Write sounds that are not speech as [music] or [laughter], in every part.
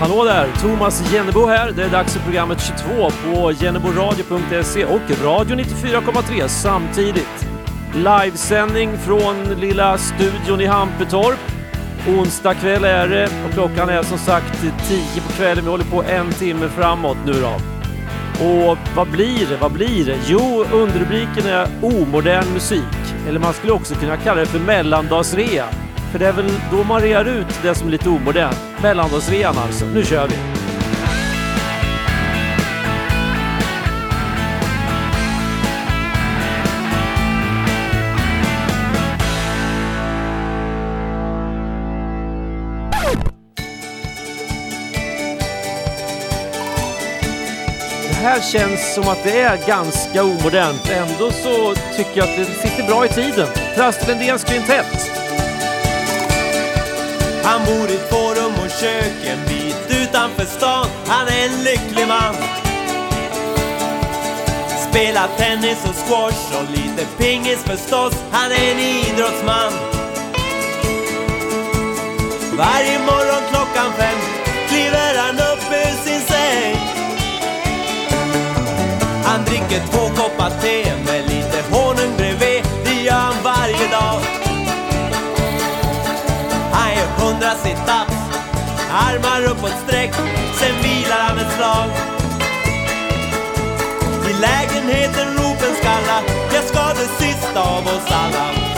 Hallå där! Thomas Jennebo här. Det är dags för programmet 22 på jenneboradio.se och Radio 94,3 samtidigt. Livesändning från lilla studion i Hampetorp. Onsdag kväll är det och klockan är som sagt 10 på kvällen. Vi håller på en timme framåt nu då. Och vad blir det? Vad blir det? Jo, underrubriken är omodern musik. Eller man skulle också kunna kalla det för mellandagsrea. För det är väl då man rear ut det som är lite omodernt. Mellandagsrean alltså. Nu kör vi! Här känns som att det är ganska omodernt. Ändå så tycker jag att det sitter bra i tiden. Trast Lindéns kvintett. Han bor i två rum och kök en bit utanför stan. Han är en lycklig man. Spelar tennis och squash och lite pingis förstås. Han är en idrottsman. Varje morgon klockan fem kliver han upp ur sin säng. Han dricker två koppar te med lite honung bredvid. Det gör han varje dag. Han gör hundra situps, armar uppåt sträck, sen vilar han ett slag. I lägenheten ropen skalla, jag ska det sista av oss alla.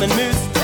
Låter som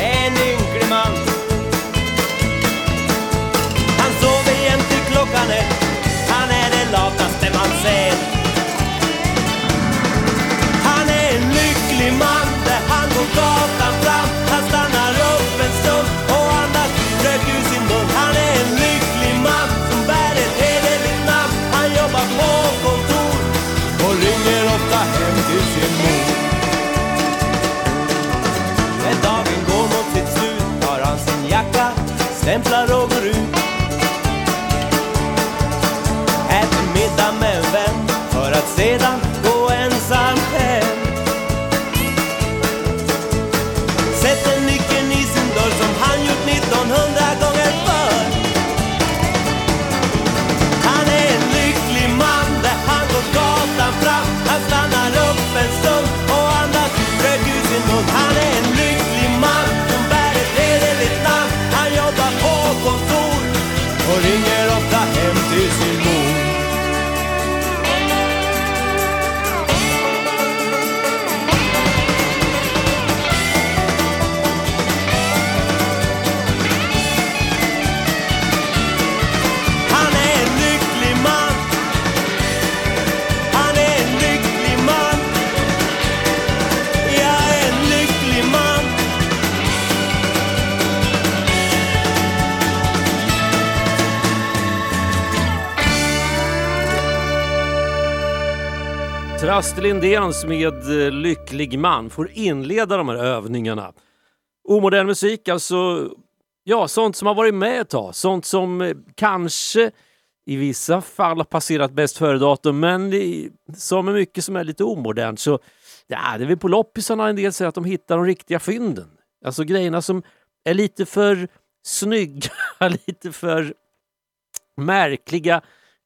Astrid Lindéns med eh, Lycklig man får inleda de här övningarna. Omodern musik, alltså ja, sånt som har varit med ett tag. Sånt som eh, kanske i vissa fall har passerat bäst före-datum, men i, som är mycket som är lite omodernt så ja, det är väl på loppisarna en del säger att de hittar de riktiga fynden. Alltså grejerna som är lite för snygga, [laughs] lite för märkliga,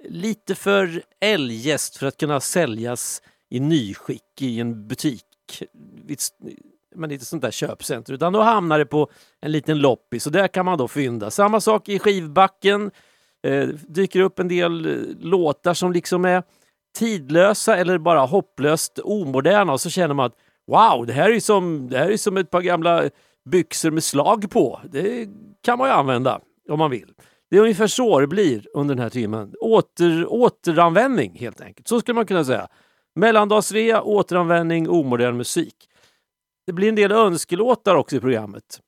lite för eljest för att kunna säljas i nyskick i en butik. Men inte sånt där köpcenter, utan då hamnar det på en liten loppis och där kan man då fynda. Samma sak i skivbacken. Eh, dyker upp en del eh, låtar som liksom är tidlösa eller bara hopplöst omoderna och så känner man att Wow, det här är som, det här är som ett par gamla byxor med slag på. Det kan man ju använda om man vill. Det är ungefär så det blir under den här timmen. Åter, återanvändning helt enkelt. Så skulle man kunna säga. Mellandagsrea, återanvändning, omodern musik. Det blir en del önskelåtar också i programmet.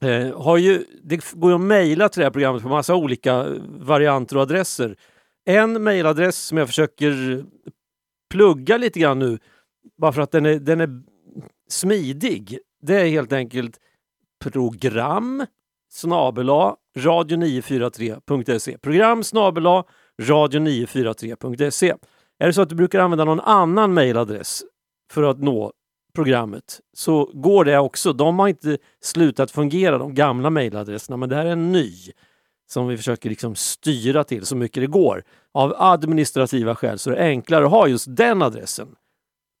Eh, har ju, det går ju att mejla till det här programmet på massa olika varianter och adresser. En mejladress som jag försöker plugga lite grann nu, bara för att den är, den är smidig. Det är helt enkelt program snabela radio943.se. Program snabela radio943.se. Är det så att du brukar använda någon annan mejladress för att nå programmet så går det också. De har inte slutat fungera, de gamla mejladresserna, men det här är en ny som vi försöker liksom styra till så mycket det går. Av administrativa skäl så är det enklare att ha just den adressen.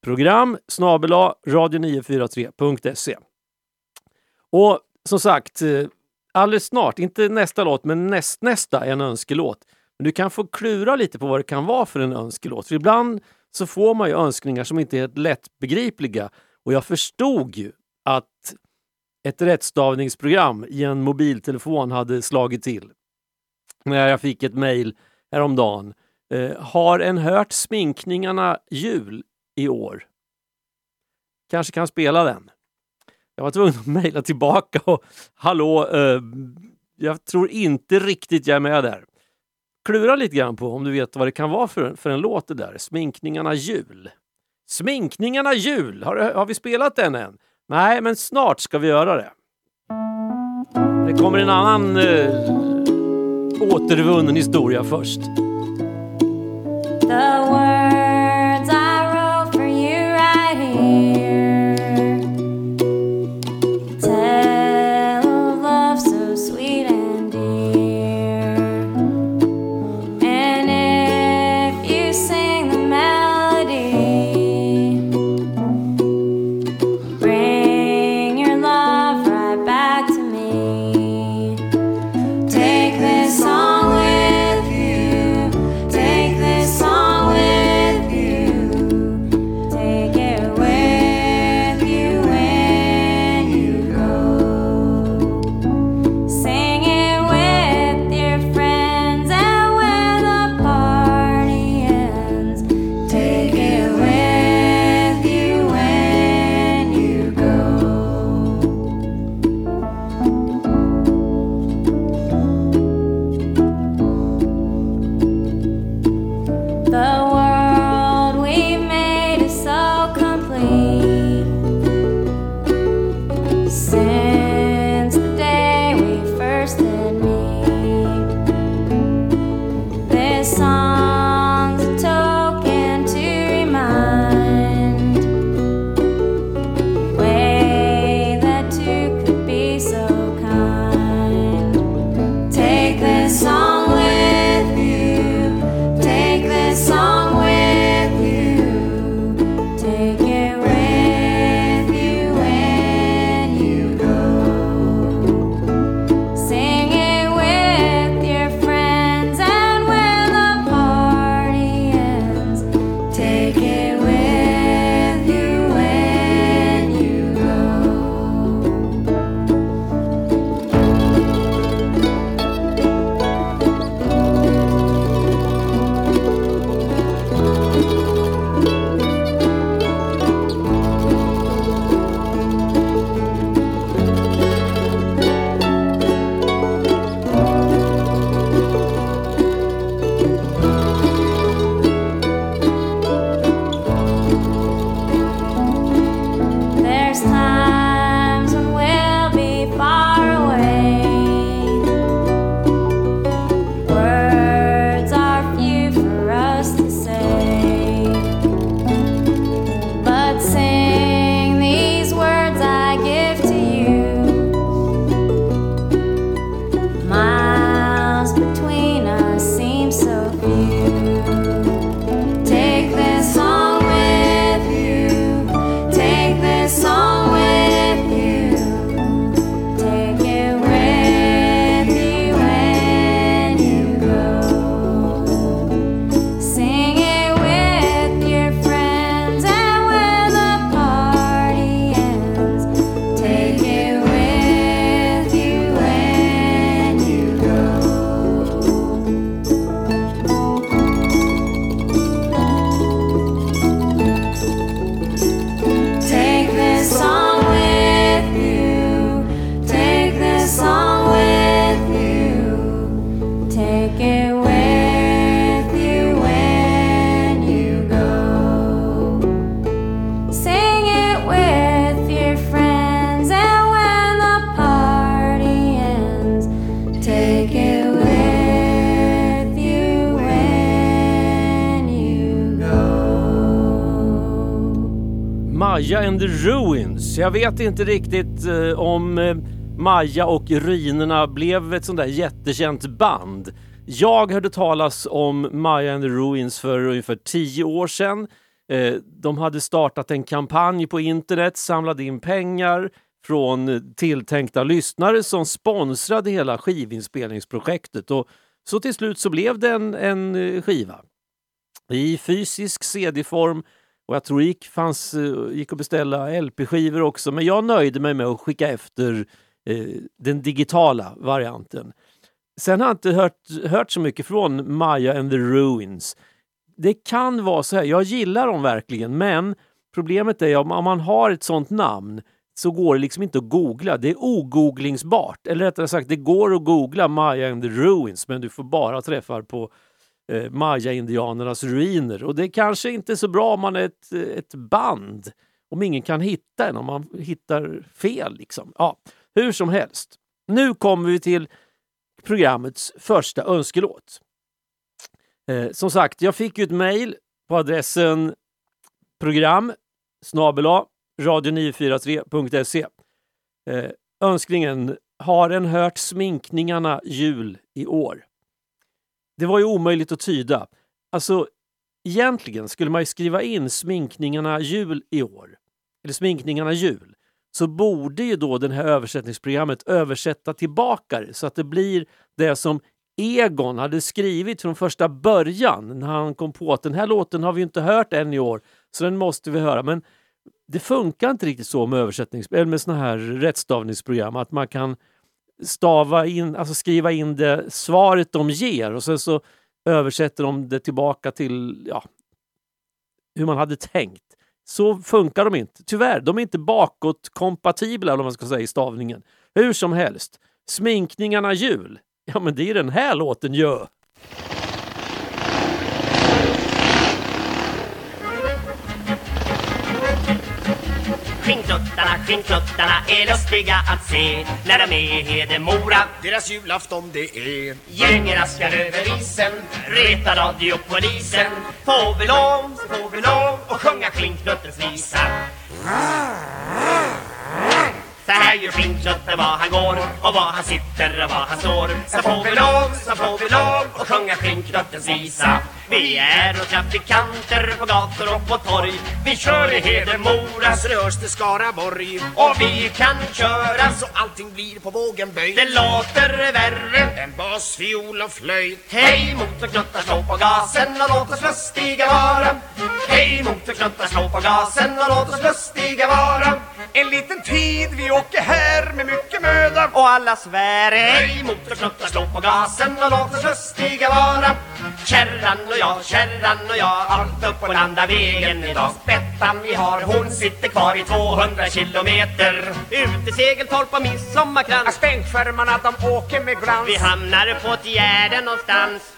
Program radio943.se. Och som sagt, eh, alldeles snart, inte nästa låt, men näst, nästa en önskelåt. Men du kan få klura lite på vad det kan vara för en önskelåt. För ibland så får man ju önskningar som inte är helt lättbegripliga. Och jag förstod ju att ett rättstavningsprogram i en mobiltelefon hade slagit till. När jag fick ett mejl häromdagen. Eh, har en hört sminkningarna jul i år? Kanske kan spela den. Jag var tvungen att mejla tillbaka och hallå, eh, jag tror inte riktigt jag är med där. Klura lite grann på om du vet vad det kan vara för, för en låt det där. Sminkningarna jul. Sminkningarna jul, har, har vi spelat den än? Nej, men snart ska vi göra det. Det kommer en annan eh, återvunnen historia först. Så Jag vet inte riktigt eh, om eh, Maja och ruinerna blev ett sånt där jättekänt band. Jag hörde talas om Maja and the Ruins för ungefär tio år sedan. Eh, de hade startat en kampanj på internet, samlade in pengar från tilltänkta lyssnare som sponsrade hela skivinspelningsprojektet. Och så till slut så blev det en, en eh, skiva i fysisk CD-form och jag tror det gick, fanns, eh, gick att beställa LP-skivor också men jag nöjde mig med att skicka efter eh, den digitala varianten. Sen har jag inte hört, hört så mycket från Maya and the Ruins. Det kan vara så här, jag gillar dem verkligen men problemet är om, om man har ett sånt namn så går det liksom inte att googla. Det är ogooglingsbart. Eller rättare sagt, det går att googla Maya and the Ruins men du får bara träffar på eh, Maya-indianernas ruiner. Och det är kanske inte är så bra om man är ett, ett band. Om ingen kan hitta en, om man hittar fel. Liksom. Ja, hur som helst. Nu kommer vi till programmets första önskelåt. Eh, som sagt, jag fick ju ett mejl på adressen program snabel radio943.se. Eh, önskningen Har en hört sminkningarna jul i år? Det var ju omöjligt att tyda. Alltså, egentligen skulle man ju skriva in sminkningarna jul i år. Eller sminkningarna jul. Så borde ju då det här översättningsprogrammet översätta tillbaka det så att det blir det som Egon hade skrivit från första början när han kom på att den här låten har vi inte hört än i år så den måste vi höra. Men det funkar inte riktigt så med översättnings eller med såna här rättstavningsprogram att man kan stava in, alltså skriva in det svaret de ger och sen så översätter de det tillbaka till ja, hur man hade tänkt. Så funkar de inte. Tyvärr, de är inte bakåtkompatibla eller vad man ska säga i stavningen. Hur som helst, sminkningarna jul. Ja, men det är den här låten ju! Skinnknuttarna, skinnknuttarna är lustiga att se när de är i Hedemora. Deras julafton det är Gäng raskar över isen, retar radiopolisen. Får vi lov, får vi lov och sjunga skinnknuttens visa. Så här gör skinnknutten var han går och var han sitter och var han står. Så får vi lov, så får vi lov och sjunga skinnknuttens visa. Vi är och trafikanter på gator och på torg. Vi kör i Hedemora Så det hörs till Skaraborg. Och vi kan köra så allting blir på vågen böjt det låter värre. än bas, fiol och flöjt. Hej motorknuttar slå på gasen och låt oss lustiga vara. Hej motorknuttar slå på gasen och låt oss lustiga vara. En liten tid vi åker här med mycket möda. Och alla svär Hej motorknuttar slå på gasen och låt oss lustiga vara. Kärran och jag, kärran och jag Allt upp på landavägen idag Spettan vi har, hon sitter kvar i 200 kilometer. Ute segeltorp och midsommarkrans Stänkskärmarna de åker med glans. Vi hamnar på ett gärde någonstans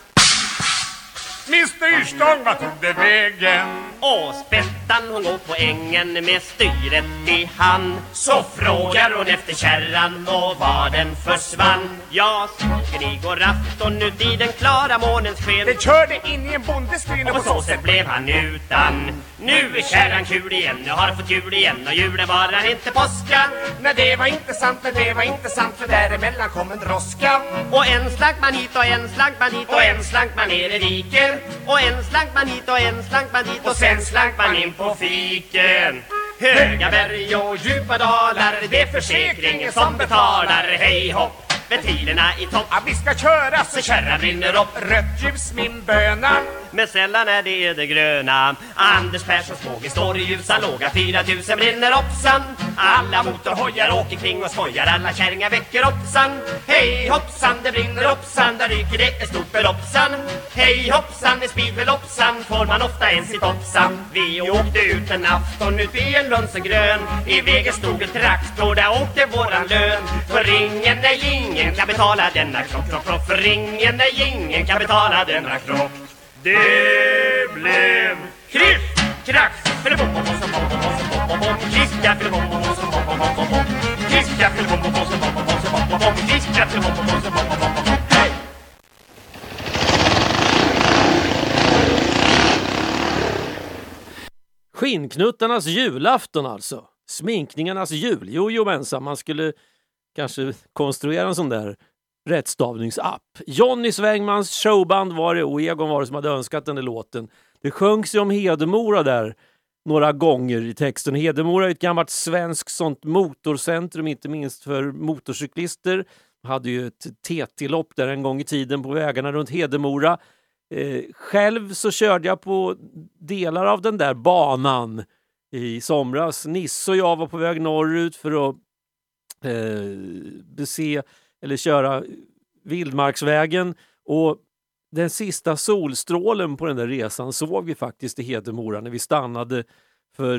Min styrstång, vad tog det vägen? Och spettan hon går på ängen med styret i hand. Så frågar hon efter kärran och var den försvann. Ja, saken igår afton ut i den klara månens sken. Den körde in i en bondesgren och på så sätt blev han utan Nu är kärran kul igen, nu har fått jul igen och julen varar inte påska. Nej det var inte sant, nej det var inte sant För däremellan kom en droska. Och en slank man hit och en slank man hit och en slank man ner i diket Och en slank man hit och en slank man dit och sen slank man in på fiken. Höga berg och djupa dalar, det är försäkringen som betalar. Hej hopp, ventilerna i topp. Ja, vi ska köra så kärran brinner upp. Rött ljus min böna men sällan är det det gröna. Anders Perssons fågel står i ljusa låga 4000 brinner hoppsan. Alla motorhojar åker kring och skojar Alla kärringar väcker hoppsan. Hej hoppsan, det brinner hoppsan Där ryker det ett stort beloppsan. Hej hoppsan, i speedbeloppsan Får man ofta en sitt hoppsan. Vi åkte ut en afton ut i en Lunsengrön I vägen stod en traktor, där åkte våran lön. För ingen nej ingen kan betala denna krock, krock, krock För ingen nej ingen kan betala denna krock det blev kryss, krasch, Hej! Skinnknuttarnas julafton alltså. Sminkningarnas jul. Jo, jo, mensan, man skulle kanske konstruera en sån där rättstavningsapp. Jonny Svängmans showband var det och Egon var det som hade önskat den där låten. Det sjöngs ju om Hedemora där några gånger i texten. Hedemora är ett gammalt svenskt sånt motorcentrum, inte minst för motorcyklister. Man hade ju ett TT-lopp där en gång i tiden på vägarna runt Hedemora. Eh, själv så körde jag på delar av den där banan i somras. Nisse och jag var på väg norrut för att eh, bese eller köra vildmarksvägen och den sista solstrålen på den där resan såg vi faktiskt i Hedemora när vi stannade för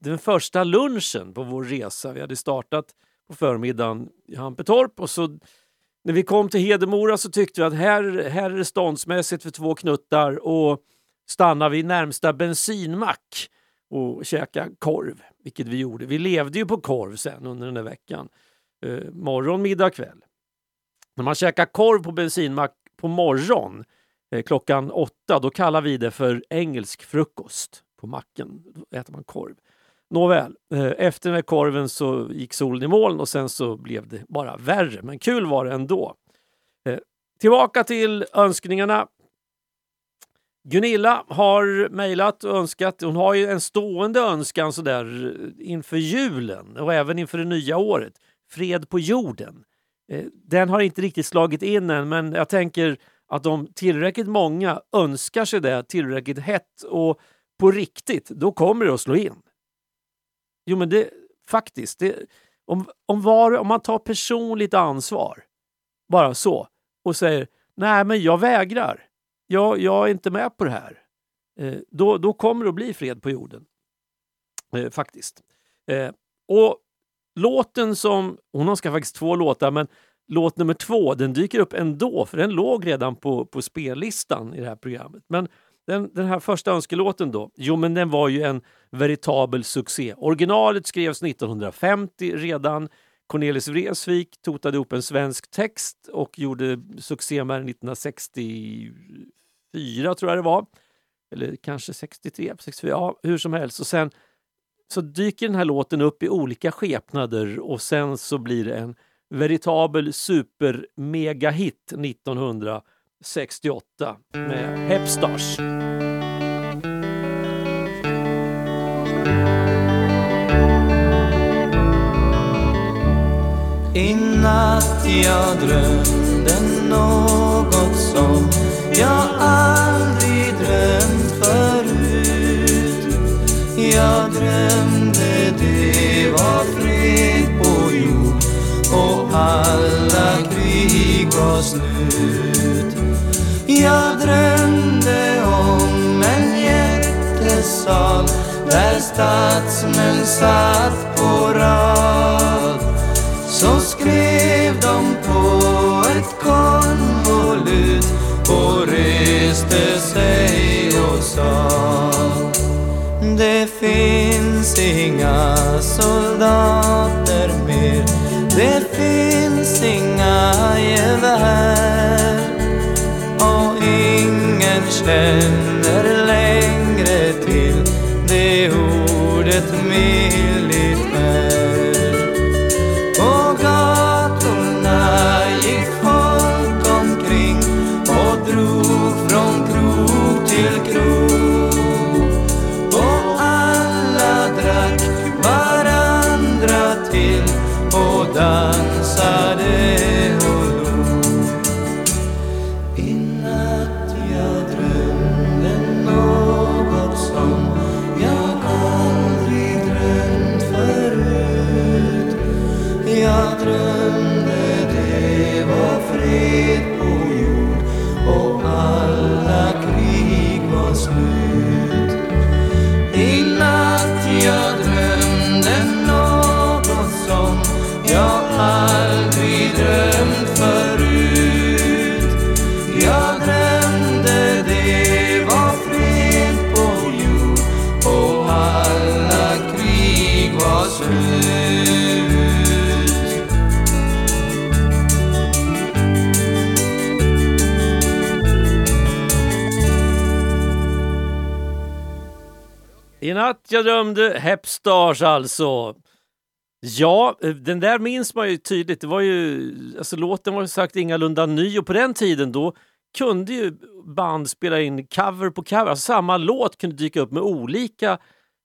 den första lunchen på vår resa. Vi hade startat på förmiddagen i Hampetorp och så när vi kom till Hedemora så tyckte vi att här, här är det ståndsmässigt för två knuttar och stannar vi närmsta bensinmack och käka korv, vilket vi gjorde. Vi levde ju på korv sen under den där veckan. Eh, morgon, middag, kväll. När man käkar korv på bensinmack på morgon eh, klockan åtta, då kallar vi det för engelsk frukost. På macken då äter man korv. Nåväl, eh, efter den här korven så gick solen i moln och sen så blev det bara värre. Men kul var det ändå. Eh, tillbaka till önskningarna. Gunilla har mejlat och önskat. Hon har ju en stående önskan sådär eh, inför julen och även inför det nya året. Fred på jorden. Eh, den har inte riktigt slagit in än men jag tänker att om tillräckligt många önskar sig det tillräckligt hett och på riktigt, då kommer det att slå in. Jo men det faktiskt, det, om, om, var, om man tar personligt ansvar, bara så, och säger nej men jag vägrar, jag, jag är inte med på det här. Eh, då, då kommer det att bli fred på jorden. Eh, faktiskt. Eh, och låten som, hon önskar faktiskt två låtar, men låt nummer två den dyker upp ändå för den låg redan på, på spellistan i det här programmet. Men den, den här första önskelåten då, jo men den var ju en veritabel succé. Originalet skrevs 1950 redan. Cornelis Vreeswijk totade ihop en svensk text och gjorde succé med den 1964 tror jag det var. Eller kanske 63, 64, ja hur som helst. Och sen så dyker den här låten upp i olika skepnader och sen så blir det en veritabel super-mega-hit 1968 med Hepstars. I natt jag drömde något som jag aldrig Jag drömde det var fred på jord. Och alla krig var slut. Jag drömde om en jättesal där statsmän satt på rad. Så skrev de på ett konvolut och reste sig och sa det finns inga soldater mer. Det finns inga gevär. Och ingen känner längre till det ordet mer. I natt jag drömde Hep Stars alltså. Ja, eh, den där minns man ju tydligt. Det var ju, alltså låten var ju sagt ingalunda ny och på den tiden då kunde ju band spela in cover på cover. Alltså samma låt kunde dyka upp med olika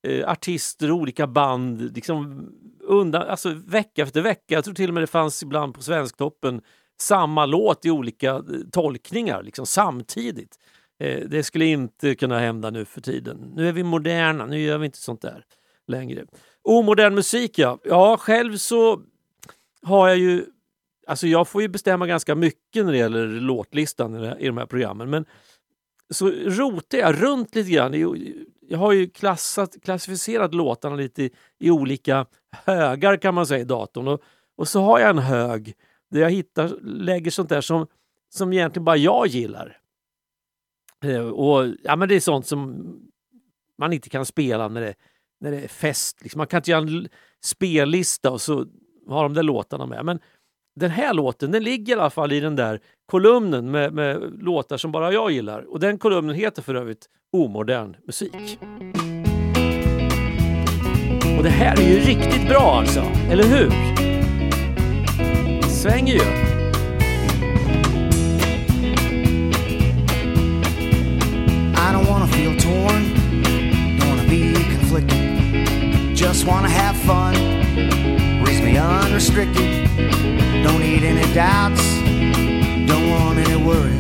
eh, artister och olika band liksom undan, alltså vecka efter vecka. Jag tror till och med det fanns ibland på Svensktoppen samma låt i olika eh, tolkningar liksom samtidigt. Eh, det skulle inte kunna hända nu för tiden. Nu är vi moderna, nu gör vi inte sånt där längre. Omodern musik ja. Ja, själv så har jag ju Alltså jag får ju bestämma ganska mycket när det gäller låtlistan i de här- programmen. Men så rotar jag runt lite grann. Jag har ju klassat, klassificerat låtarna lite i, i olika högar kan man säga i datorn. Och, och så har jag en hög där jag hittar, lägger sånt där som, som egentligen bara jag gillar. Eh, och ja, men Det är sånt som man inte kan spela när det, när det är fest. Liksom. Man kan inte göra en spellista och så har de där låtarna med. Men den här låten den ligger i alla fall i den där kolumnen med, med låtar som bara jag gillar. Och den kolumnen heter för övrigt Omodern musik. Och det här är ju riktigt bra alltså, eller hur? Det Svänger ju. Be conflicted. Just wanna have fun, raise me unrestricted. Don't need any doubts, don't want any worry.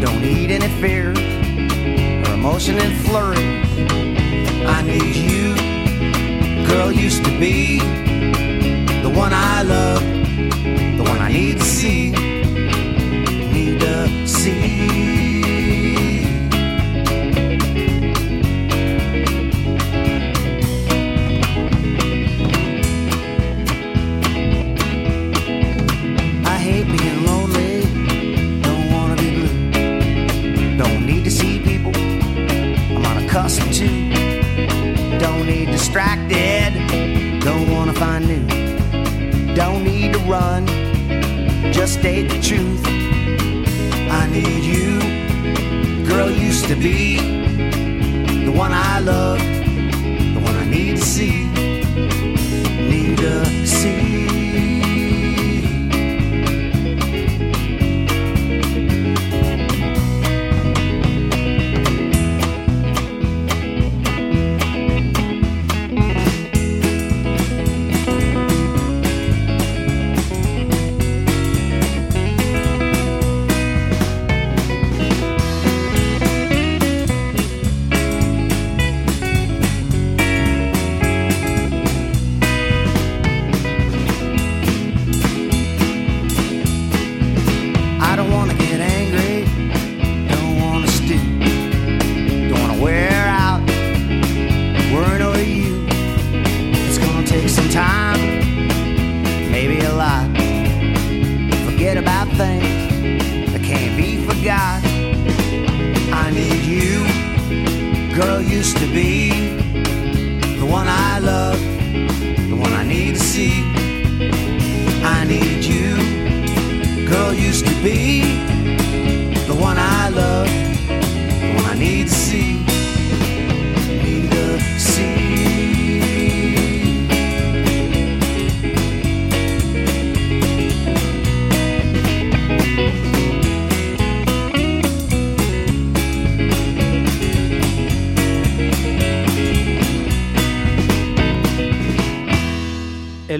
Don't need any fear or emotion and flurry. I need you, girl, used to be the one I love, the one I need to see, state the truth. I need you, girl, used to be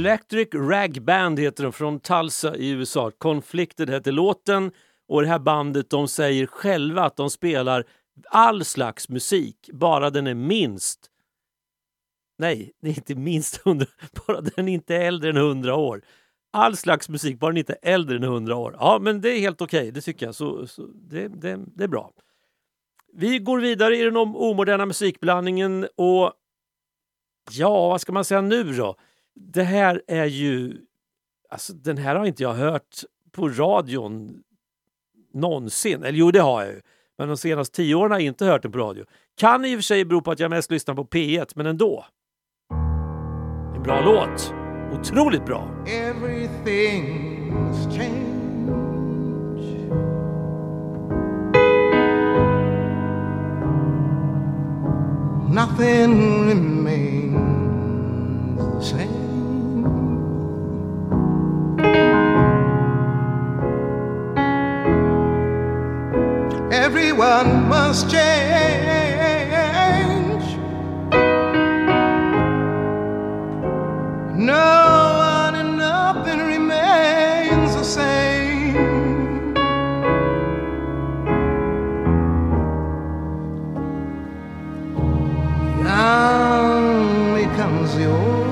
Electric Rag Band heter de från Tulsa i USA. Conflicted heter låten och det här bandet de säger själva att de spelar all slags musik, bara den är minst Nej, [laughs] det är inte minst 100, bara den är inte äldre än 100 år. All slags musik, bara den inte är äldre än 100 år. Ja, men det är helt okej, det tycker jag. Så, så det, det, det är bra. Vi går vidare i den omoderna musikblandningen och ja, vad ska man säga nu då? Det här är ju... Alltså den här har inte jag hört på radion någonsin. Eller jo, det har jag ju. Men de senaste tio åren har jag inte hört den på radio. Kan i och för sig bero på att jag mest lyssnar på P1, men ändå. En bra låt. Otroligt bra. Everything's changed. nothing remains the same. Everyone must change. No one and nothing remains the same. Young becomes the old.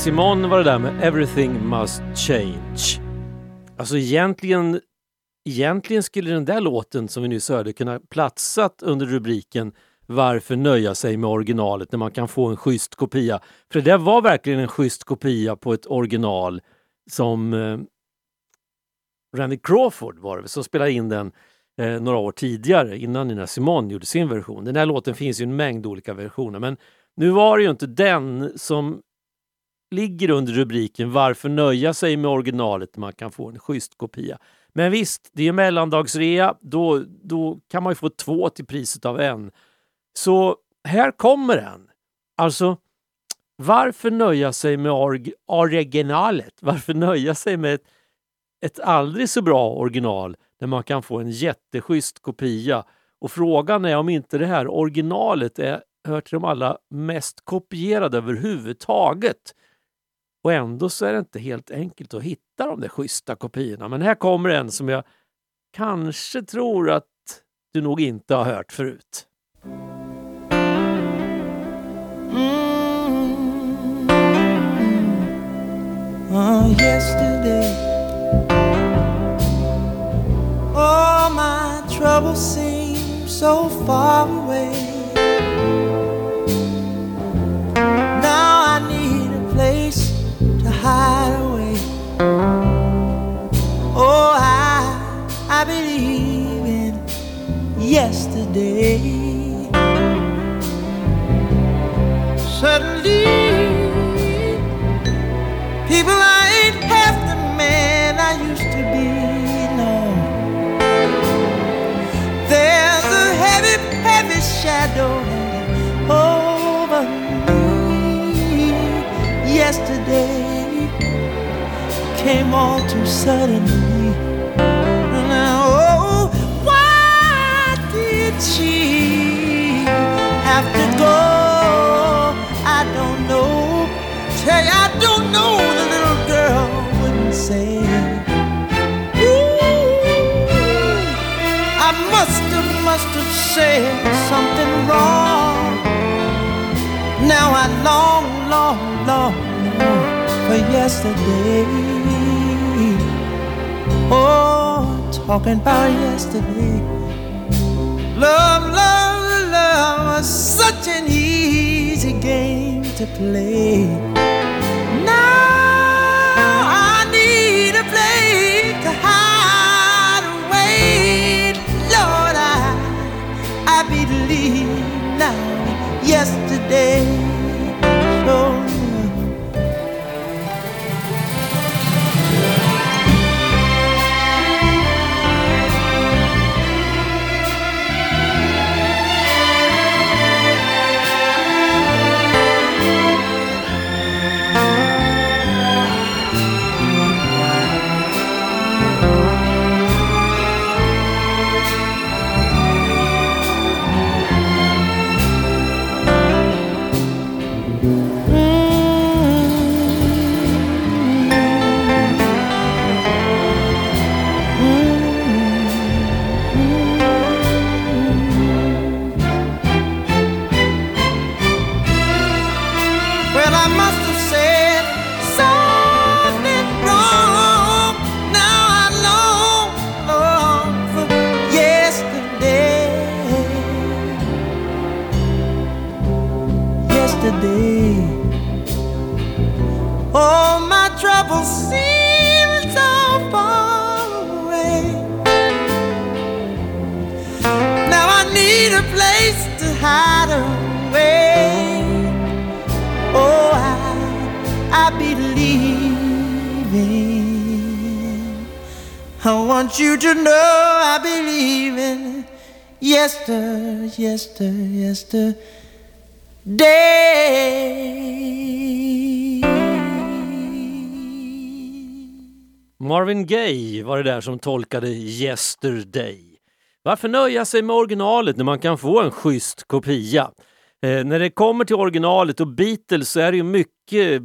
Simon Simone var det där med Everything Must Change. Alltså egentligen, egentligen skulle den där låten som vi nyss hörde kunna platsat under rubriken Varför nöja sig med originalet när man kan få en schysst kopia? För det där var verkligen en schysst kopia på ett original som eh, Randy Crawford var det som spelade in den eh, några år tidigare innan Nina Simone gjorde sin version. Den här låten finns ju i en mängd olika versioner men nu var det ju inte den som ligger under rubriken Varför nöja sig med originalet när man kan få en schysst kopia. Men visst, det är mellandagsrea. Då, då kan man ju få två till priset av en. Så här kommer den. Alltså, varför nöja sig med org- originalet? Varför nöja sig med ett, ett aldrig så bra original när man kan få en jätteschysst kopia? Och frågan är om inte det här originalet är, hör till de allra mest kopierade överhuvudtaget. Och ändå så är det inte helt enkelt att hitta de där schyssta kopiorna. Men här kommer en som jag kanske tror att du nog inte har hört förut. Oh, yesterday Oh my troubles seem so far away. Yesterday. Suddenly, people I ain't half the man I used to be. No, there's a heavy, heavy shadow over me. Yesterday came all too suddenly. She have to go? I don't know. You, I don't know. The little girl wouldn't say. Ooh, I must have, must have said something wrong. Now I long, long, long, long for yesterday. Oh, talking about yesterday. Love, love, love was such an easy game to play. Now I need a place to hide away. Lord, I, I now yesterday. Place hide away. Oh, I, I believe in. I want you to know I believe in yester, yester, yester. Marvin Gaye var det där som tolkade Yesterday. Varför nöja sig med originalet när man kan få en schysst kopia? Eh, när det kommer till originalet och Beatles så är det ju mycket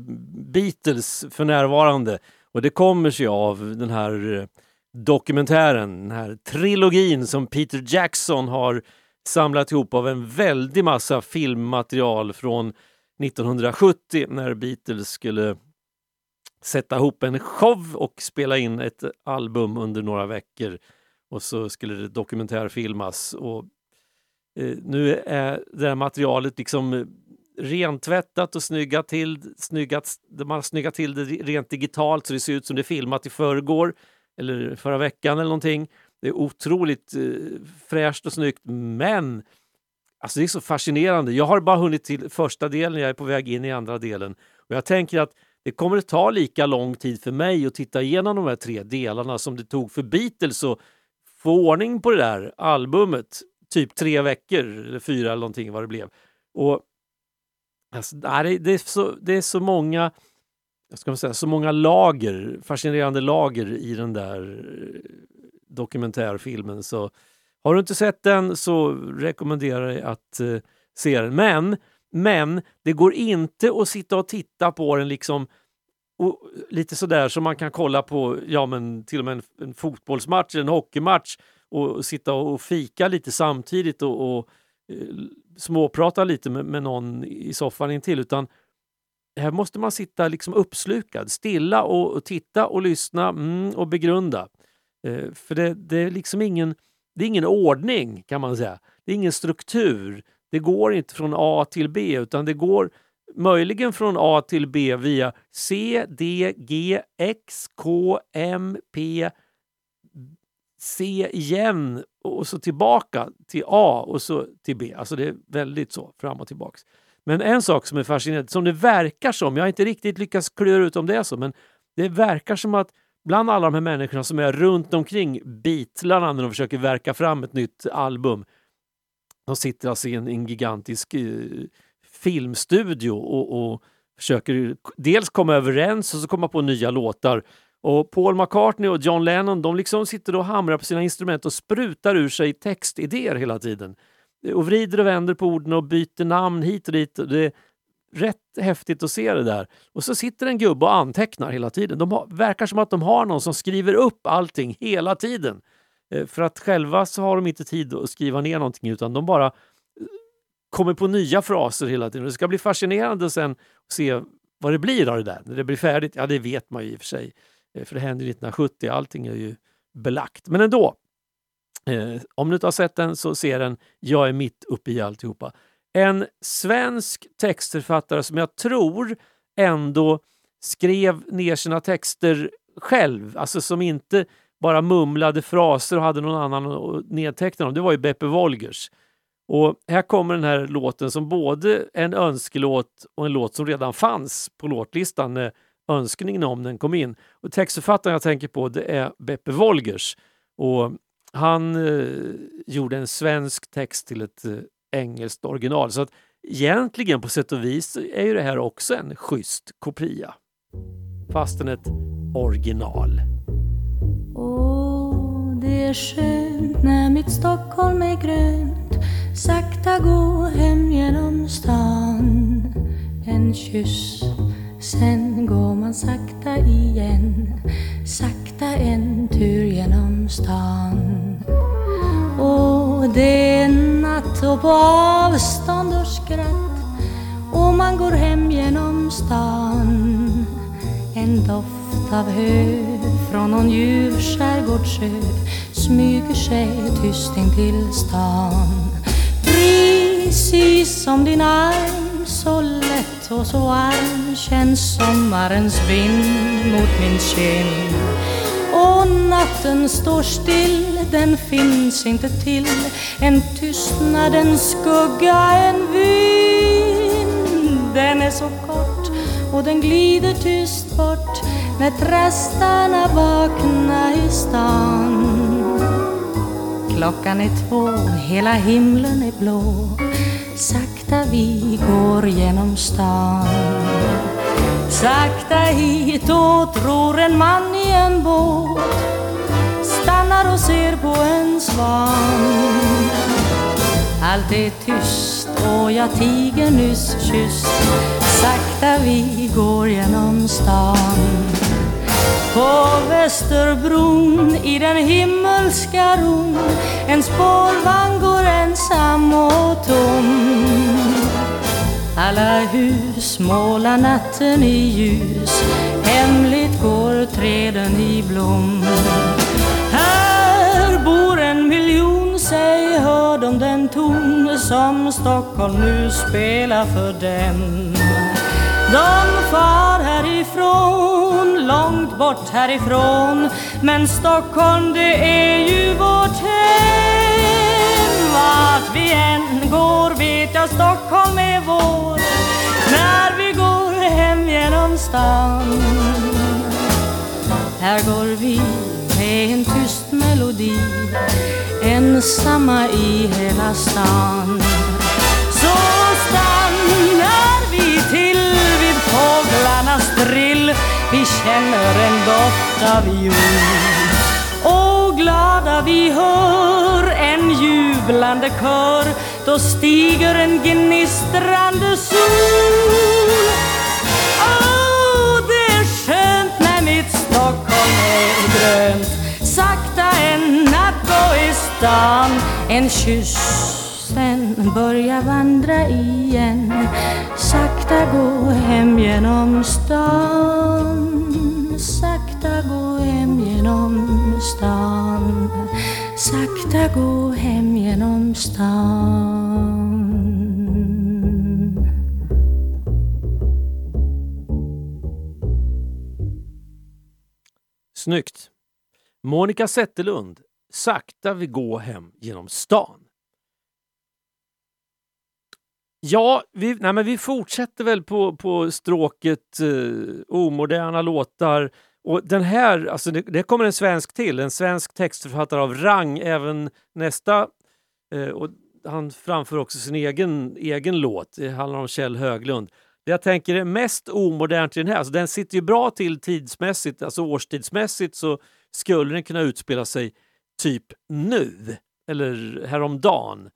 Beatles för närvarande. Och det kommer sig av den här eh, dokumentären, den här trilogin som Peter Jackson har samlat ihop av en väldig massa filmmaterial från 1970 när Beatles skulle sätta ihop en show och spela in ett album under några veckor. Och så skulle det dokumentärfilmas. Och, eh, nu är det här materialet liksom eh, rentvättat och snyggat till. Snyggat, de har snyggat till det rent digitalt så det ser ut som det är filmat i förrgår eller förra veckan eller någonting. Det är otroligt eh, fräscht och snyggt men alltså det är så fascinerande. Jag har bara hunnit till första delen, jag är på väg in i andra delen. Och jag tänker att det kommer att ta lika lång tid för mig att titta igenom de här tre delarna som det tog för Beatles att få ordning på det där albumet. Typ tre veckor, eller fyra eller någonting vad det blev. Och alltså, det, är så, det är så många jag ska säga, så många lager, fascinerande lager i den där eh, dokumentärfilmen. Så har du inte sett den så rekommenderar jag att eh, se den. Men, men det går inte att sitta och titta på den liksom och lite sådär som man kan kolla på ja, men till och med en, en fotbollsmatch, en hockeymatch och sitta och fika lite samtidigt och, och eh, småprata lite med, med någon i soffan intill. Utan här måste man sitta liksom uppslukad, stilla och, och titta och lyssna mm, och begrunda. Eh, för det, det, är liksom ingen det är ingen ordning kan man säga. Det är ingen struktur. Det går inte från A till B utan det går möjligen från A till B via C, D, G, X, K, M, P, C igen och så tillbaka till A och så till B. Alltså det är väldigt så fram och tillbaks. Men en sak som är fascinerande, som det verkar som, jag har inte riktigt lyckats klura ut om det är så, men det verkar som att bland alla de här människorna som är runt omkring Beatlarna när de försöker verka fram ett nytt album. De sitter alltså i en, en gigantisk eh, filmstudio och, och försöker dels komma överens och så komma på nya låtar. Och Paul McCartney och John Lennon de liksom sitter och hamrar på sina instrument och sprutar ur sig textidéer hela tiden. Och vrider och vänder på orden och byter namn hit och dit. Det är rätt häftigt att se det där. Och så sitter en gubbe och antecknar hela tiden. De har, verkar som att de har någon som skriver upp allting hela tiden. Eh, för att själva så har de inte tid att skriva ner någonting utan de bara kommer på nya fraser hela tiden. Det ska bli fascinerande sen att se vad det blir av det där. När det blir färdigt, ja det vet man ju i och för sig. Eh, för det hände 1970, allting är ju belagt. Men ändå, eh, om du inte har sett den så se den. Jag är mitt uppe i alltihopa. En svensk textförfattare som jag tror ändå skrev ner sina texter själv, alltså som inte bara mumlade fraser och hade någon annan att nedteckna dem. Det var ju Beppe Wolgers. Och här kommer den här låten som både är en önskelåt och en låt som redan fanns på låtlistan när önskningen om den kom in. Och textförfattaren jag tänker på det är Beppe Wolgers. Och han eh, gjorde en svensk text till ett eh, engelskt original. Så att egentligen på sätt och vis är ju det här också en schysst kopia. Fastän ett original. Åh, det är skönt när mitt Stockholm är grönt Sakta gå hem genom stan. En kyss, sen går man sakta igen. Sakta en tur genom stan. Och det är natt och på avstånd och skratt. Och man går hem genom stan. En doft av hö från någon ljuv skärgårdssjö smyger sig tyst in till stan. Precis som din arm så lätt och så varm känns sommarens vind mot min kind. Och natten står still, den finns inte till En tystnad, en skugga, en vind Den är så kort och den glider tyst bort när trastarna vaknar i stan. Klockan är två, hela himlen är blå. Sakta vi går genom stan. Sakta hitåt ror en man i en båt. Stannar och ser på en svan. Allt är tyst och jag tiger nyss kysst Sakta vi går genom stan på Västerbron i den himmelska ron En spårvagn går ensam och tom Alla hus målar natten i ljus Hemligt går träden i blom här bor en miljon, säg hör de den ton som Stockholm nu spelar för dem. De far härifrån, långt bort härifrån, men Stockholm det är ju vårt hem. Vart vi än går vet jag Stockholm är vår, när vi går hem genom stan. Här går vi med en tyst melodi Ensamma i hela stan Så stannar vi till fåglarnas drill. Vi känner en doft av jul. Och glada vi hör en jublande kör. Då stiger en gnistrande sol. Åh, det är skönt när mitt Stockholm är grönt. Sakta en natt och i stan. En kyss, börja vandra igen Sakta gå hem genom stan Sakta gå hem genom stan sakta gå hem genom stan Snyggt! Monica Zetterlund, Sakta vi gå hem genom stan. Ja, vi, nej men vi fortsätter väl på, på stråket eh, omoderna låtar. Och den här, alltså det, det kommer en svensk till, en svensk textförfattare av rang. Även nästa, eh, och han framför också sin egen, egen låt. Det handlar om Kjell Höglund. Det jag tänker är mest omodernt i den här, alltså den sitter ju bra till tidsmässigt, alltså årstidsmässigt så skulle den kunna utspela sig typ nu eller häromdagen.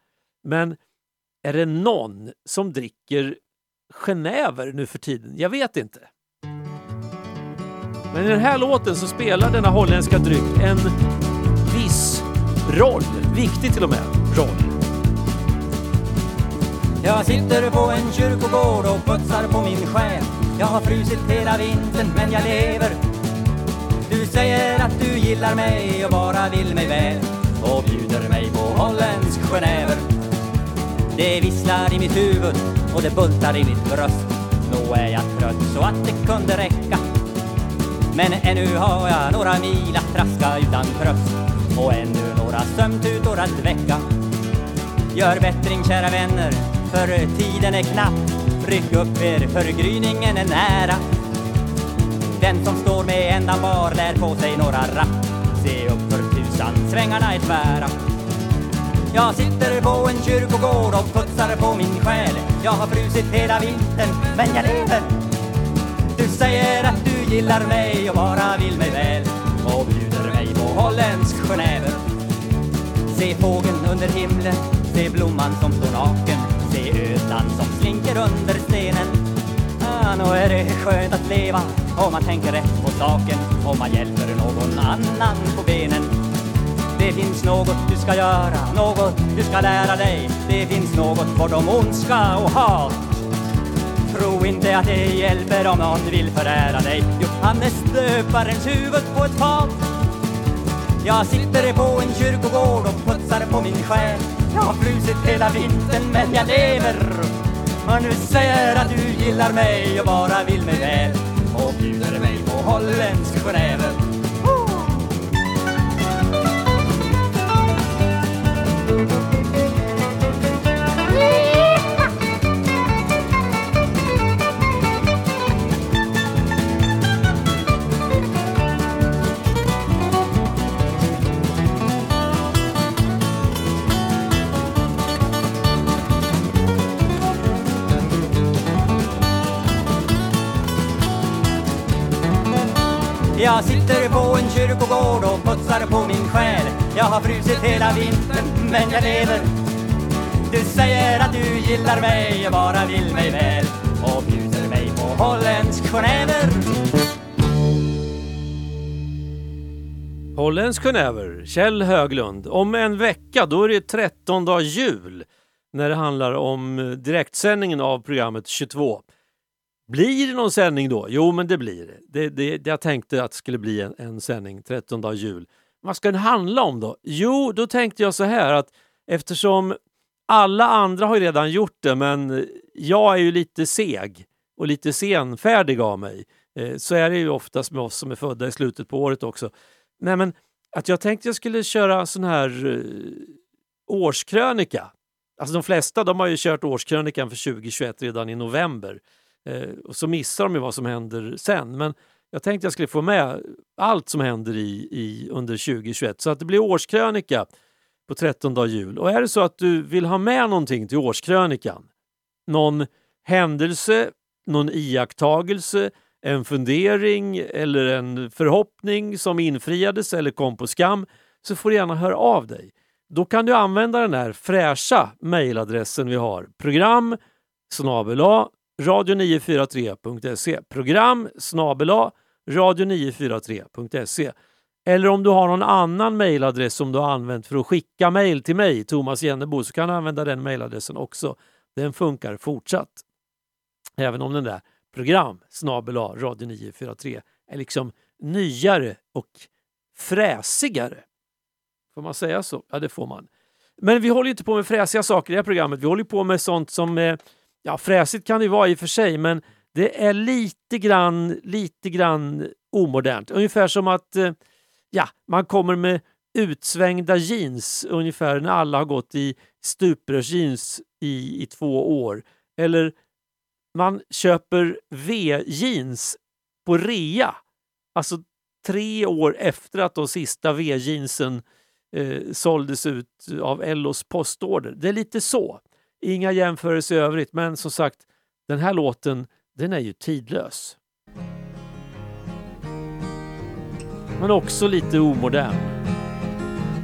Men är det någon som dricker genever nu för tiden? Jag vet inte. Men i den här låten så spelar denna holländska dryck en viss roll, viktig till och med roll. Jag sitter på en kyrkogård och putsar på min själ Jag har frusit hela vintern men jag lever Du säger att du gillar mig och bara vill mig väl och bjuder mig på holländsk genever det visslar i mitt huvud och det bultar i mitt bröst. Nå är jag trött så att det kunde räcka. Men ännu har jag några mil att traska utan tröst. Och ännu några sömntutor att väcka. Gör bättring kära vänner, för tiden är knapp. Ryck upp er, för gryningen är nära. Den som står med ändan bar lär på sig några rapp. Se upp för tusan, svängarna är tvära. Jag sitter på en kyrkogård och putsar på min själ. Jag har frusit hela vintern, men jag lever. Du säger att du gillar mig och bara vill mig väl. Och bjuder mig på holländsk genever. Se fågeln under himlen, se blomman som står naken Se ödlan som slinker under stenen. Ah, Nå är det skönt att leva om man tänker rätt på saken Om man hjälper någon annan på benen. Det finns något du ska göra, något du ska lära dig. Det finns något bortom ondska och hat. Tro inte att det hjälper om någon vill förära dig. Johannes döparens huvud på ett fat. Jag sitter på en kyrkogård och putsar på min själ. Jag har frusit hela vintern men jag lever. Och nu säger att du gillar mig och bara vill mig väl. Och bjuder mig på holländsk genever på gård och putsar på min själ Jag har frusit hela vintern men jag lever Du säger att du gillar mig och bara vill mig väl och bjuder mig på holländsk genever Holländsk genever, Kjell Höglund. Om en vecka, då är det 13 dag jul när det handlar om eh, direktsändningen av programmet 22. Blir det någon sändning då? Jo, men det blir det. det, det jag tänkte att det skulle bli en, en sändning 13 jul. Vad ska den handla om då? Jo, då tänkte jag så här att eftersom alla andra har ju redan gjort det, men jag är ju lite seg och lite senfärdig av mig. Eh, så är det ju oftast med oss som är födda i slutet på året också. Nej, men att jag tänkte jag skulle köra sån här eh, årskrönika. Alltså de flesta de har ju kört årskrönikan för 2021 redan i november. Eh, och så missar de ju vad som händer sen. Men jag tänkte jag skulle få med allt som händer i, i, under 2021 så att det blir årskrönika på 13 dag jul. Och är det så att du vill ha med någonting till årskrönikan, någon händelse, någon iakttagelse, en fundering eller en förhoppning som infriades eller kom på skam så får du gärna höra av dig. Då kan du använda den här fräscha mejladressen vi har. Program snabel radio943.se. Program snabela radio943.se. Eller om du har någon annan mejladress som du har använt för att skicka mejl till mig, Thomas Jennebo, så kan du använda den mejladressen också. Den funkar fortsatt. Även om den där program snabela radio943 är liksom nyare och fräsigare. Får man säga så? Ja, det får man. Men vi håller inte på med fräsiga saker i det här programmet. Vi håller på med sånt som, eh, ja fräsigt kan det ju vara i och för sig, men det är lite grann, lite grann omodernt. Ungefär som att eh, ja, man kommer med utsvängda jeans ungefär när alla har gått i stuprörsjeans i, i två år. Eller man köper V-jeans på rea. Alltså tre år efter att de sista V-jeansen eh, såldes ut av Ellos postorder. Det är lite så. Inga jämförelser i övrigt, men som sagt, den här låten den är ju tidlös. Men också lite omodern.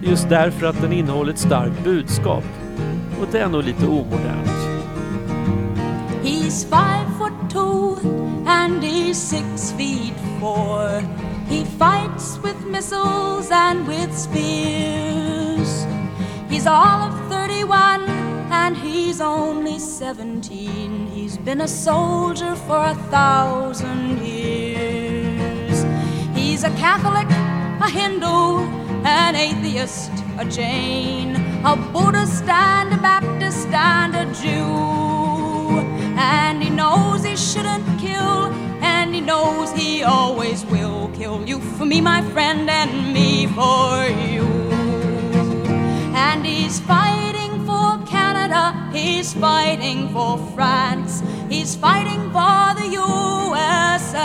Just därför att den innehåller ett starkt budskap. Och det är nog lite omodernt. He's five foot two and he's six feet four. He fights with missiles and with spears. He's all of 31 and he's only 17. He's been a soldier for a thousand years. He's a Catholic, a Hindu, an atheist, a Jain, a Buddhist and a Baptist and a Jew. And he knows he shouldn't kill, and he knows he always will kill you for me, my friend, and me for you. And he's fighting he's fighting for France, he's fighting for the USA.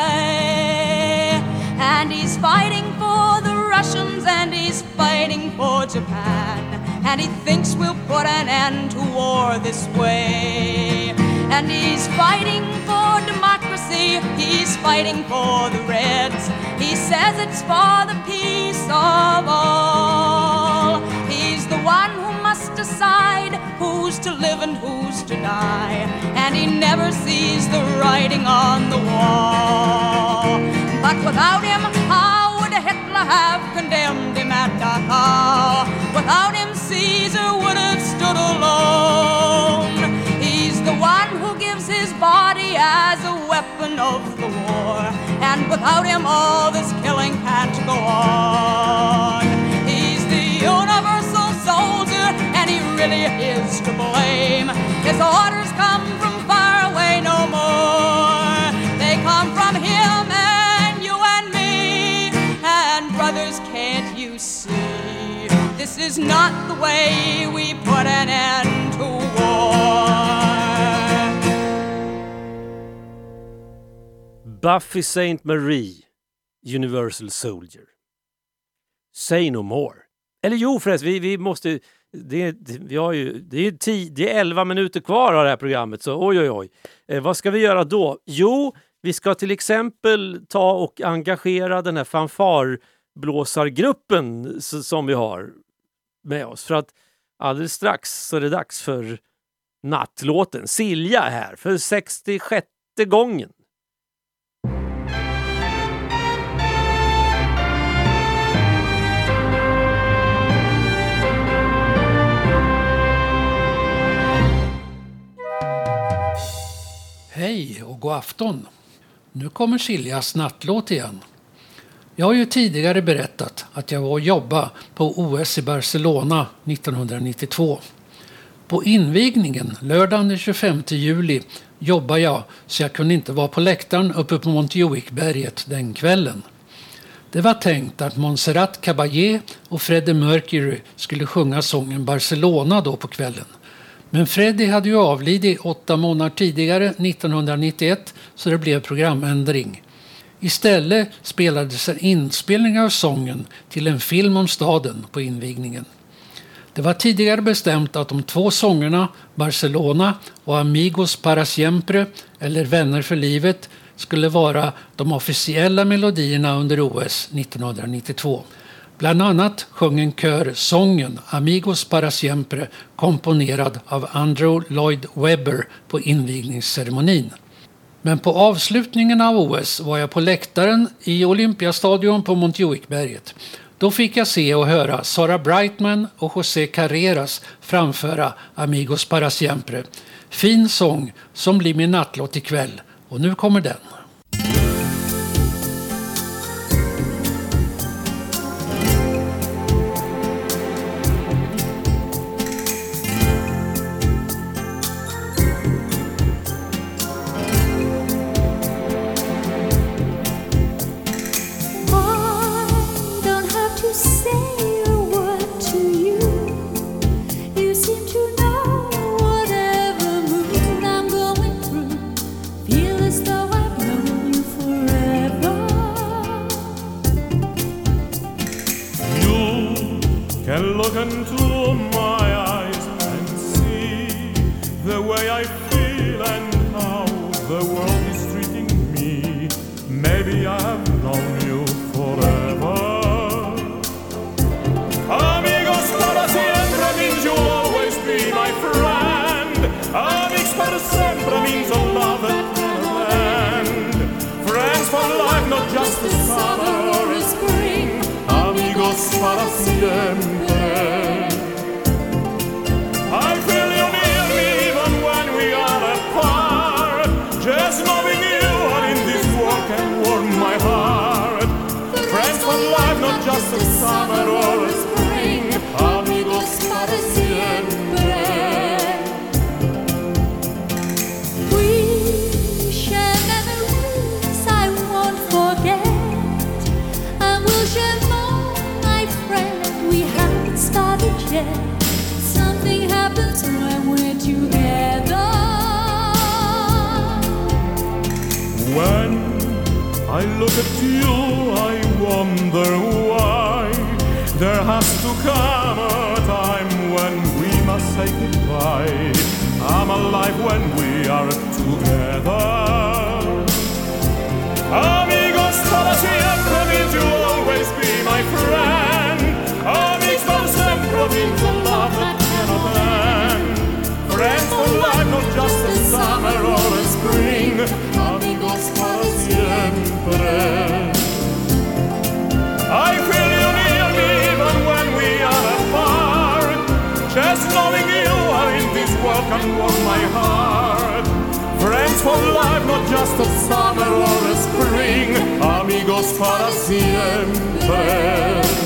And he's fighting for the Russians, and he's fighting for Japan. And he thinks we'll put an end to war this way. And he's fighting for democracy, he's fighting for the Reds. He says it's for the peace of all. To live and who's to die. And he never sees the writing on the wall. But without him, how would Hitler have condemned him at Dachau? Without him, Caesar would have stood alone. He's the one who gives his body as a weapon of the war. And without him, all this killing can't go on. Really to blame. His orders come from far away no more. They come from him and you and me. And brothers, can't you see? This is not the way we put an end to war. Buffy Saint Marie, Universal Soldier. Say no more. Eller jo förresten, vi, vi måste... Det, vi har ju, det, är tio, det är 11 minuter kvar av det här programmet, så oj oj oj. Eh, vad ska vi göra då? Jo, vi ska till exempel ta och engagera den här fanfarblåsargruppen som vi har med oss. För att alldeles strax så är det dags för nattlåten. Silja är här för 66 gången. Hej och god afton. Nu kommer Siljas nattlåt igen. Jag har ju tidigare berättat att jag var och jobbade på OS i Barcelona 1992. På invigningen lördagen den 25 juli jobbade jag så jag kunde inte vara på läktaren uppe på Montjuicberget den kvällen. Det var tänkt att Montserrat Caballé och Freddie Mercury skulle sjunga sången Barcelona då på kvällen. Men Freddie hade ju avlidit åtta månader tidigare, 1991, så det blev programändring. Istället spelades en inspelning av sången till en film om staden på invigningen. Det var tidigare bestämt att de två sångerna, Barcelona och Amigos para siempre, eller Vänner för livet, skulle vara de officiella melodierna under OS 1992. Bland annat sjöng en kör sången Amigos para siempre komponerad av Andrew Lloyd Webber på invigningsceremonin. Men på avslutningen av OS var jag på läktaren i Olympiastadion på Montjuicberget. Då fick jag se och höra Sara Brightman och José Carreras framföra Amigos para siempre. Fin sång som blir min nattlåt ikväll. Och nu kommer den. Say goodbye. I'm alive when we are together. Amigos para siempre means you'll always be my friend. Amigos para siempre means a love that cannot end. Friends for life, not just a summer or a spring. Amigos para siempre. I can warm my heart. Friends for life, not just a summer or a spring. Amigos para siempre.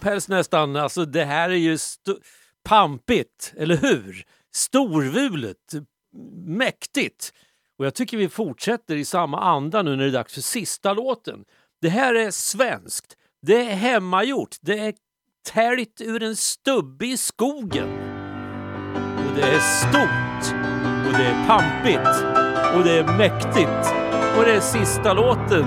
Ståpäls nästan. Alltså det här är ju pampigt, eller hur? Storvulet, mäktigt. Och jag tycker vi fortsätter i samma anda nu när det är dags för sista låten. Det här är svenskt, det är hemmagjort, det är täljt ur en stubbe i skogen. Och det är stort, och det är pampigt, och det är mäktigt. Och det är sista låten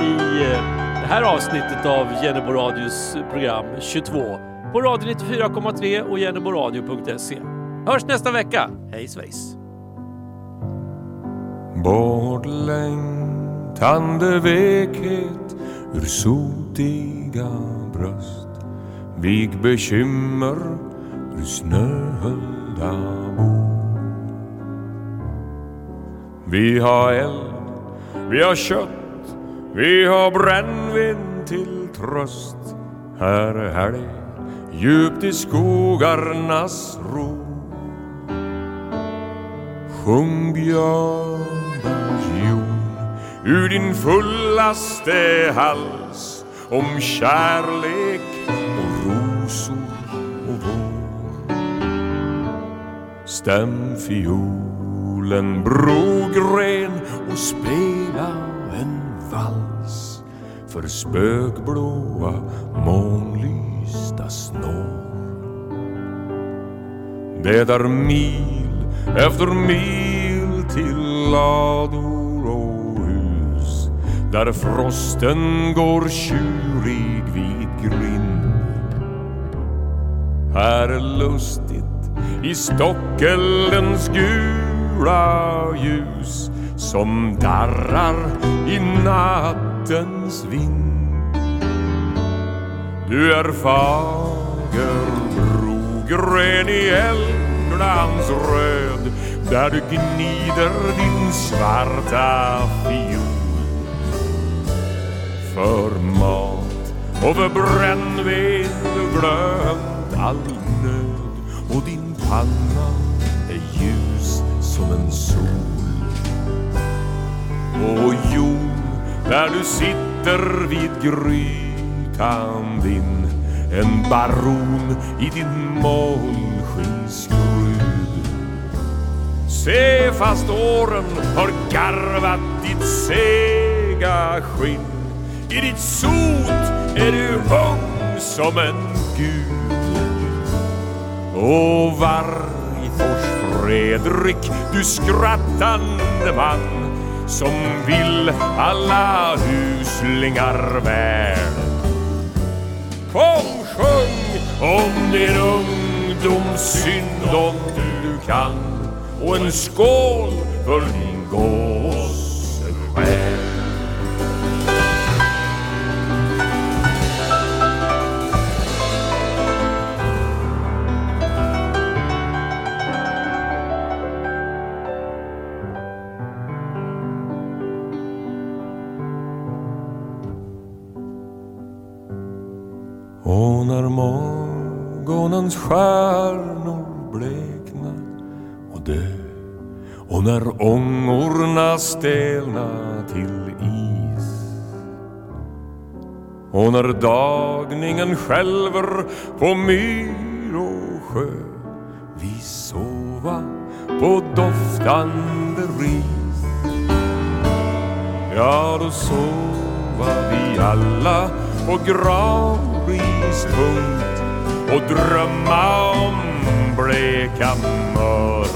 i eh, här avsnittet av Jennebo Radios program 22 på Radio 94,3 och jenneboradio.se. Hörs nästa vecka. Hej svejs! Bortlängtande vekhet ur sotiga bröst Vik bekymmer ur snöhöljda bo Vi har eld, vi har kött, vi har brännvin till tröst Här är helg, djupt i skogarnas ro Sjung björnbordsjon ur din fullaste hals om kärlek och rosor och vår. Stäm fiolen brogren och spel för spökblåa månlysta snår. Det är mil efter mil till lador och hus där frosten går tjurig vid grind. Här är lustigt i stockelens gula ljus som darrar i natt nattens vind. Du är fager brogren i eldglans röd där du gnider din svarta fiol för mat och för brännved du glömt all nöd och din panna är ljus som en sol. Och jord där du sitter vid grytan din en baron i din månskenskrud. Se fast åren har garvat ditt sega skinn i ditt sot är du ung som en gud. Och Vargfors Fredrik, du skrattande man som vill alla huslingar väl. Kom sjung om din ungdoms synd om du kan och en skål för din gåsesjäl. Stjärnor bleknar och dö. Och när ångorna stelna till is. Och när dagningen skälver på myr och sjö. Vi sova på doftande ris. Ja, då sova vi alla på gravrispunkt och drömma om bleka mör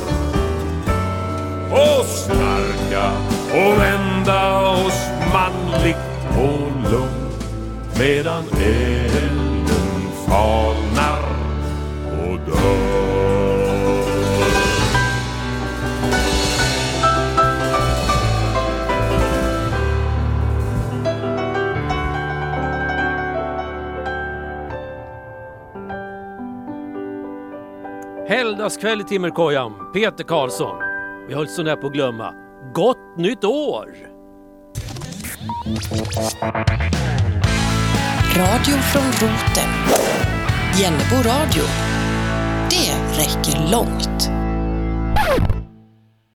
och snarka och vända oss manligt och lugnt medan elden falnar och dör. Helgdagskväll i Timmerkojan, Peter Karlsson. Vi höll så nära på att glömma. Gott nytt år! Radio från roten. Jennebo radio. Det räcker långt.